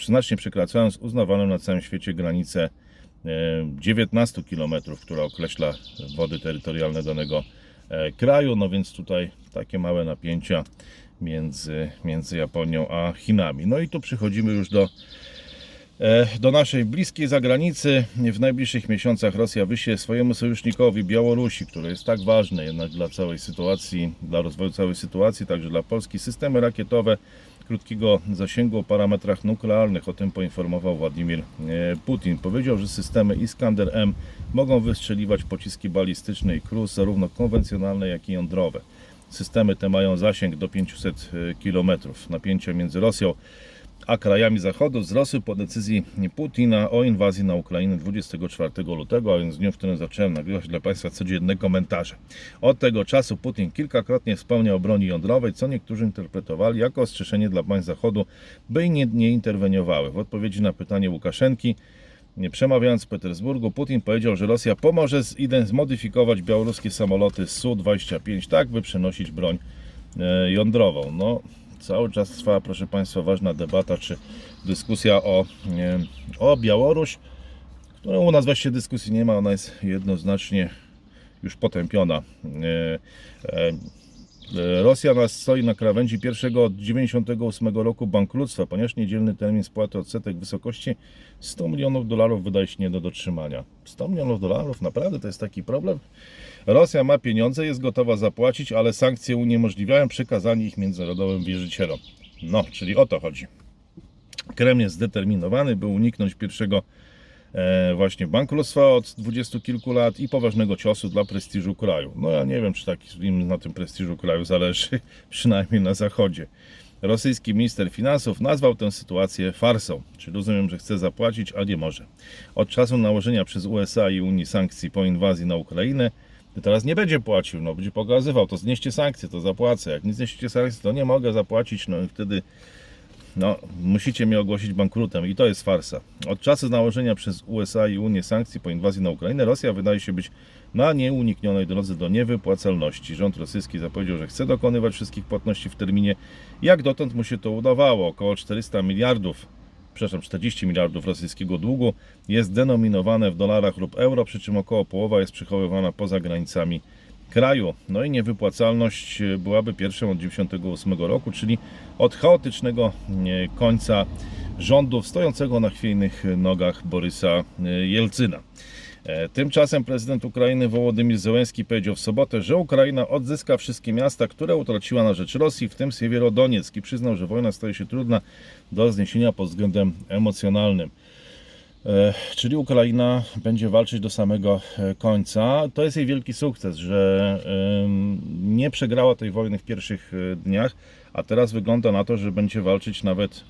znacznie przekraczając uznawaną na całym świecie granicę e, 19 km, która określa wody terytorialne danego e, kraju. No więc tutaj takie małe napięcia między, między Japonią a Chinami. No i tu przychodzimy już do E, Do naszej bliskiej zagranicy w najbliższych miesiącach Rosja wyśle swojemu sojusznikowi Białorusi, który jest tak ważny jednak dla całej sytuacji, dla rozwoju całej sytuacji, także dla Polski, systemy rakietowe krótkiego zasięgu o parametrach nuklearnych. O tym poinformował Władimir e, Putin. Powiedział, że systemy Iskander M mogą wystrzeliwać pociski balistyczne i krus, zarówno konwencjonalne, jak i jądrowe. Systemy te mają zasięg do 500 km. Napięcia między Rosją a krajami Zachodu wzrosły po decyzji Putina o inwazji na Ukrainę 24 lutego, a więc dniu, w którym zacząłem nagrywać dla Państwa codzienne komentarze. Od tego czasu Putin kilkakrotnie wspomniał o broni jądrowej, co niektórzy interpretowali jako ostrzeżenie dla państw Zachodu, by nie, nie interweniowały. W odpowiedzi na pytanie Łukaszenki, przemawiając w Petersburgu, Putin powiedział, że Rosja pomoże zmodyfikować białoruskie samoloty Su-25 tak, by przenosić broń e, jądrową. No, cały czas trwa, proszę Państwa, ważna debata, czy dyskusja o, e, o Białoruś, którą u nas właściwie dyskusji nie ma, ona jest jednoznacznie już potępiona. E, Rosja nas stoi na krawędzi pierwszego od 98 roku bankructwa, ponieważ niedzielny termin spłaty odsetek w wysokości 100 milionów dolarów wydaje się nie do dotrzymania. 100 milionów dolarów, naprawdę to jest taki problem? Rosja ma pieniądze, jest gotowa zapłacić, ale sankcje uniemożliwiają przekazanie ich międzynarodowym wierzycielom. No, czyli o to chodzi. Kreml jest zdeterminowany, by uniknąć pierwszego właśnie bankructwa od dwudziestu kilku lat i poważnego ciosu dla prestiżu kraju. No ja nie wiem, czy tak im na tym prestiżu kraju zależy, przynajmniej na zachodzie. Rosyjski minister finansów nazwał tę sytuację farsą, czyli rozumiem, że chce zapłacić, a nie może. Od czasu nałożenia przez USA i Unii sankcji po inwazji na Ukrainę, teraz nie będzie płacił, no będzie pokazywał, to znieście sankcje, to zapłacę. Jak nie znieście sankcji, to nie mogę zapłacić, no i wtedy no, musicie mnie ogłosić bankrutem i to jest farsa. Od czasu nałożenia przez USA i Unię sankcji po inwazji na Ukrainę, Rosja wydaje się być na nieuniknionej drodze do niewypłacalności. Rząd rosyjski zapowiedział, że chce dokonywać wszystkich płatności w terminie. Jak dotąd mu się to udawało. Około 400 miliardów, przepraszam, 40 miliardów rosyjskiego długu jest denominowane w dolarach lub euro, przy czym około połowa jest przechowywana poza granicami kraju. No i niewypłacalność e, byłaby pierwszą od 1998 roku, czyli od chaotycznego e, końca rządów stojącego na chwiejnych nogach Borysa e, Jelcyna. Tymczasem prezydent Ukrainy Wołodymyr Zełenski powiedział w sobotę, że Ukraina odzyska wszystkie miasta, które utraciła na rzecz Rosji, w tym Siewierodoniec i przyznał, że wojna staje się trudna do zniesienia pod względem emocjonalnym. E, Czyli Ukraina będzie walczyć do samego e, końca. To jest jej wielki sukces, że nie przegrała tej wojny w pierwszych e, dniach, a teraz wygląda na to, że będzie walczyć nawet,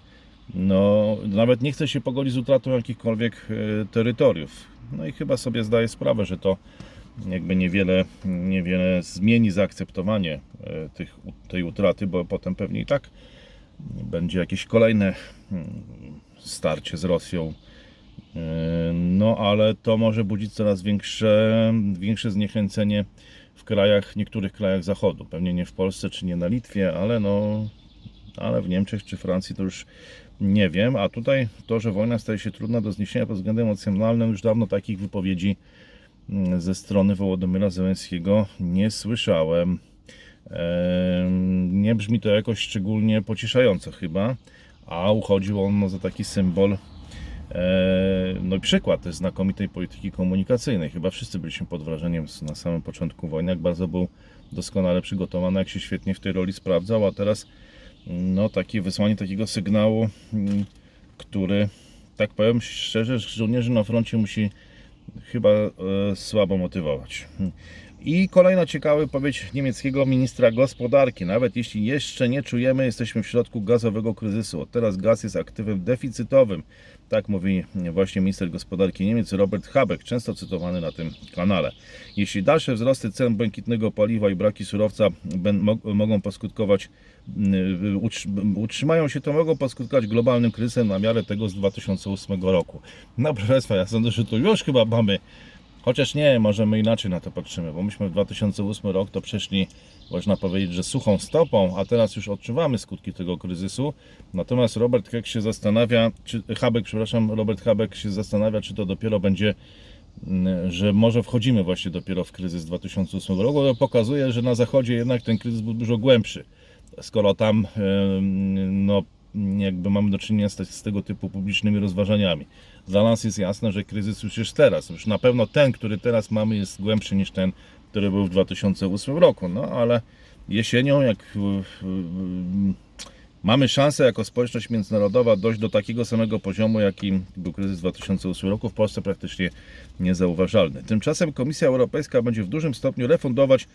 no, nawet nie chce się pogodzić z utratą jakichkolwiek terytoriów. No i chyba sobie zdaje sprawę, że to jakby niewiele, niewiele zmieni zaakceptowanie tych, tej utraty, bo potem pewnie i tak będzie jakieś kolejne mm, starcie z Rosją. No, ale to może budzić coraz większe, większe zniechęcenie w krajach, niektórych krajach Zachodu. Pewnie nie w Polsce czy nie na Litwie, ale no, ale w Niemczech czy Francji to już nie wiem. A tutaj to, że wojna staje się trudna do zniesienia pod względem emocjonalnym, już dawno takich wypowiedzi mm, ze strony Wołodymyra Zełenskiego nie słyszałem. Em, Nie brzmi to jakoś szczególnie pocieszająco chyba, a uchodził on za taki symbol No i przykład tej znakomitej polityki komunikacyjnej. Chyba wszyscy byliśmy pod wrażeniem na samym początku wojny, jak bardzo był doskonale przygotowany, jak się świetnie w tej roli sprawdzał, a teraz no takie wysłanie takiego sygnału, mm, który tak powiem szczerze, żołnierzy na froncie musi chyba e, słabo motywować. I kolejna ciekawa wypowiedź niemieckiego ministra gospodarki. Nawet jeśli jeszcze nie czujemy, jesteśmy w środku gazowego kryzysu. Teraz gaz jest aktywem deficytowym. Tak mówi właśnie minister gospodarki Niemiec Robert Habeck, często cytowany na tym kanale. Jeśli dalsze wzrosty cen błękitnego paliwa i braki surowca mogą poskutkować, utrzy- utrzymają się, to mogą poskutkować globalnym kryzysem na miarę tego z 2008 roku. No proszę Państwa, ja sądzę, że tu już chyba mamy Chociaż nie, może my inaczej na to patrzymy, bo myśmy w 2008 rok to przeszli, można powiedzieć, że suchą stopą, a teraz już odczuwamy skutki tego kryzysu. Natomiast Robert Habeck się zastanawia, czy Habeck, przepraszam, Robert Habeck się zastanawia, czy to dopiero będzie, mm, że może wchodzimy właśnie dopiero w kryzys 2008 roku. To pokazuje, że na zachodzie jednak ten kryzys był dużo głębszy. Skoro tam no, jakby mamy do czynienia z, z tego typu publicznymi rozważaniami. Dla nas jest jasne, że kryzys już jest teraz. Już na pewno ten, który teraz mamy, jest głębszy niż ten, który był w 2008 roku. No ale jesienią, jak mamy szansę jako społeczność międzynarodowa dojść do takiego samego poziomu, jakim był kryzys w 2008 roku, w Polsce praktycznie niezauważalny. Tymczasem Komisja Europejska będzie w dużym stopniu refundować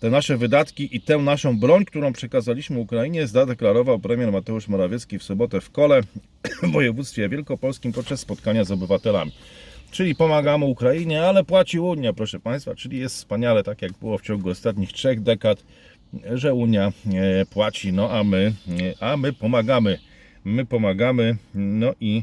te nasze wydatki i tę naszą broń, którą przekazaliśmy Ukrainie, zadeklarował premier Mateusz Morawiecki w sobotę w Kole w województwie wielkopolskim podczas spotkania z obywatelami. Czyli pomagamy Ukrainie, ale płaci Unia, proszę Państwa, czyli jest wspaniale, tak jak było w ciągu ostatnich trzech dekad, że Unia e, płaci, no a my, e, a my pomagamy. My pomagamy, no i,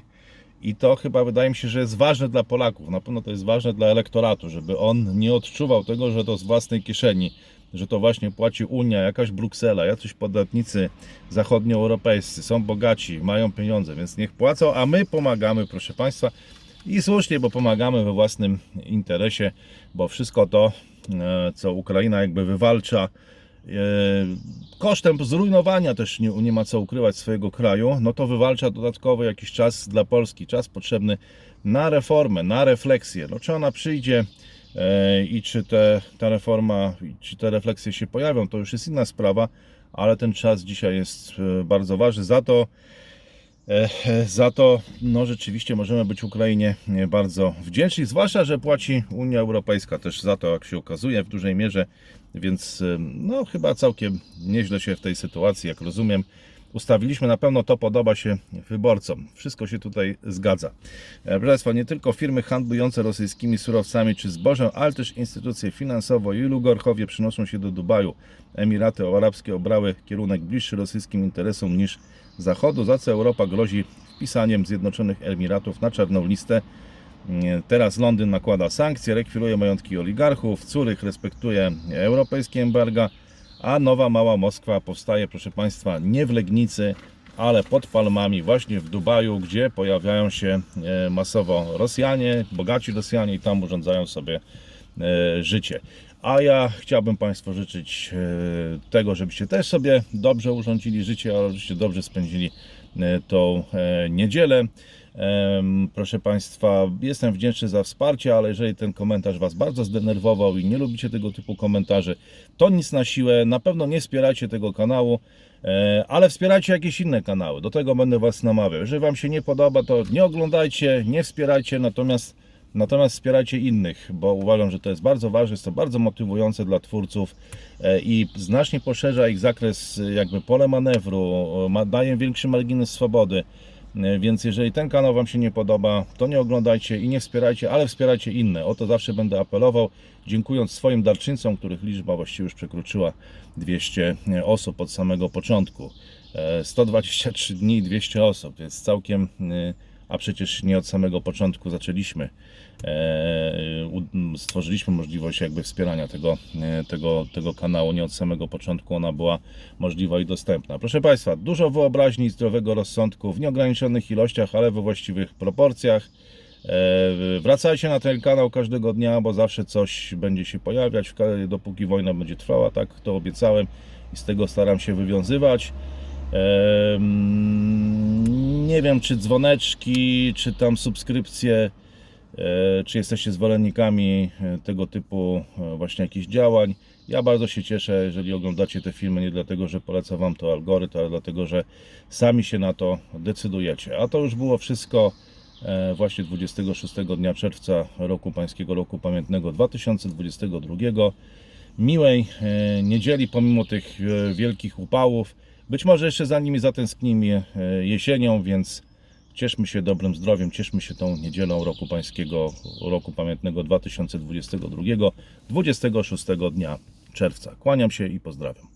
i to chyba wydaje mi się, że jest ważne dla Polaków. Na pewno to jest ważne dla elektoratu, żeby on nie odczuwał tego, że to z własnej kieszeni, że to właśnie płaci Unia, jakaś Bruksela, jacyś podatnicy zachodnioeuropejscy, są bogaci, mają pieniądze, więc niech płacą, a my pomagamy, proszę Państwa. I słusznie, bo pomagamy we własnym interesie, bo wszystko to, e, co Ukraina jakby wywalcza, e, kosztem zrujnowania też nie, nie ma co ukrywać swojego kraju, no to wywalcza dodatkowy jakiś czas dla Polski, czas potrzebny na reformę, na refleksję. No, czy ona przyjdzie i czy te, ta reforma, czy te refleksje się pojawią, to już jest inna sprawa, ale ten czas dzisiaj jest e, bardzo ważny. Za to E, Za to no, rzeczywiście możemy być Ukrainie e, bardzo wdzięczni, zwłaszcza, że płaci Unia Europejska też za to, jak się okazuje, w dużej mierze, więc e, no, chyba całkiem nieźle się w tej sytuacji, jak rozumiem, ustawiliśmy. Na pewno to podoba się wyborcom. Wszystko się tutaj zgadza. E, Proszę Państwa, nie tylko firmy handlujące rosyjskimi surowcami czy zbożem, ale też instytucje finansowe i oligarchowie przynoszą się do Dubaju. Emiraty Arabskie obrały kierunek bliższy rosyjskim interesom niż Zachodu, za co Europa grozi wpisaniem Zjednoczonych Emiratów na czarną listę. Nie, Teraz Londyn nakłada sankcje, rekwiruje majątki oligarchów, Curych respektuje europejskie embarga, a nowa mała Moskwa powstaje, proszę Państwa, nie w Legnicy, ale pod palmami, właśnie w Dubaju, gdzie pojawiają się e, masowo Rosjanie, bogaci Rosjanie i tam urządzają sobie e, życie. A ja chciałbym Państwu życzyć e, tego, żebyście też sobie dobrze urządzili życie, ale żebyście dobrze spędzili tą niedzielę. Proszę Państwa, jestem wdzięczny za wsparcie, ale jeżeli ten komentarz Was bardzo zdenerwował i nie lubicie tego typu komentarzy, to nic na siłę. Na pewno nie wspierajcie tego kanału, e, ale wspierajcie jakieś inne kanały. Do tego będę Was namawiał. Jeżeli Wam się nie podoba, to nie oglądajcie, nie wspierajcie, natomiast Natomiast wspierajcie innych, bo uważam, że to jest bardzo ważne, jest to bardzo motywujące dla twórców e, i znacznie poszerza ich zakres, jakby pole manewru, ma, daje większy margines swobody. E, Więc jeżeli ten kanał Wam się nie podoba, to nie oglądajcie i nie wspierajcie, ale wspierajcie inne. O to zawsze będę apelował, dziękując swoim darczyńcom, których liczba właściwie już przekroczyła 200 osób od samego początku. E, 123 dni i 200 osób, więc całkiem, e, a przecież nie od samego początku zaczęliśmy. E, Stworzyliśmy możliwość jakby wspierania tego, e, tego, tego kanału nie od samego początku, ona była możliwa i dostępna. Proszę Państwa, dużo wyobraźni, zdrowego rozsądku w nieograniczonych ilościach, ale we właściwych proporcjach. E, Wracajcie na ten kanał każdego dnia, bo zawsze coś będzie się pojawiać, dopóki wojna będzie trwała, tak to obiecałem i z tego staram się wywiązywać. Nie wiem, czy dzwoneczki, czy tam subskrypcje, e, czy jesteście zwolennikami e, tego typu e, właśnie jakichś działań. Ja bardzo się cieszę, jeżeli oglądacie te filmy, nie dlatego, że poleca Wam to algorytm, ale dlatego, że sami się na to decydujecie. A to już było wszystko właśnie 26 dnia czerwca roku Pańskiego Roku Pamiętnego 2022. Miłej niedzieli, pomimo tych wielkich upałów. Być może jeszcze za nimi zatęsknimy e, jesienią, więc cieszmy się dobrym zdrowiem, cieszmy się tą niedzielą roku Pańskiego Roku Pamiętnego 2022, 26 dnia czerwca. Kłaniam się i pozdrawiam.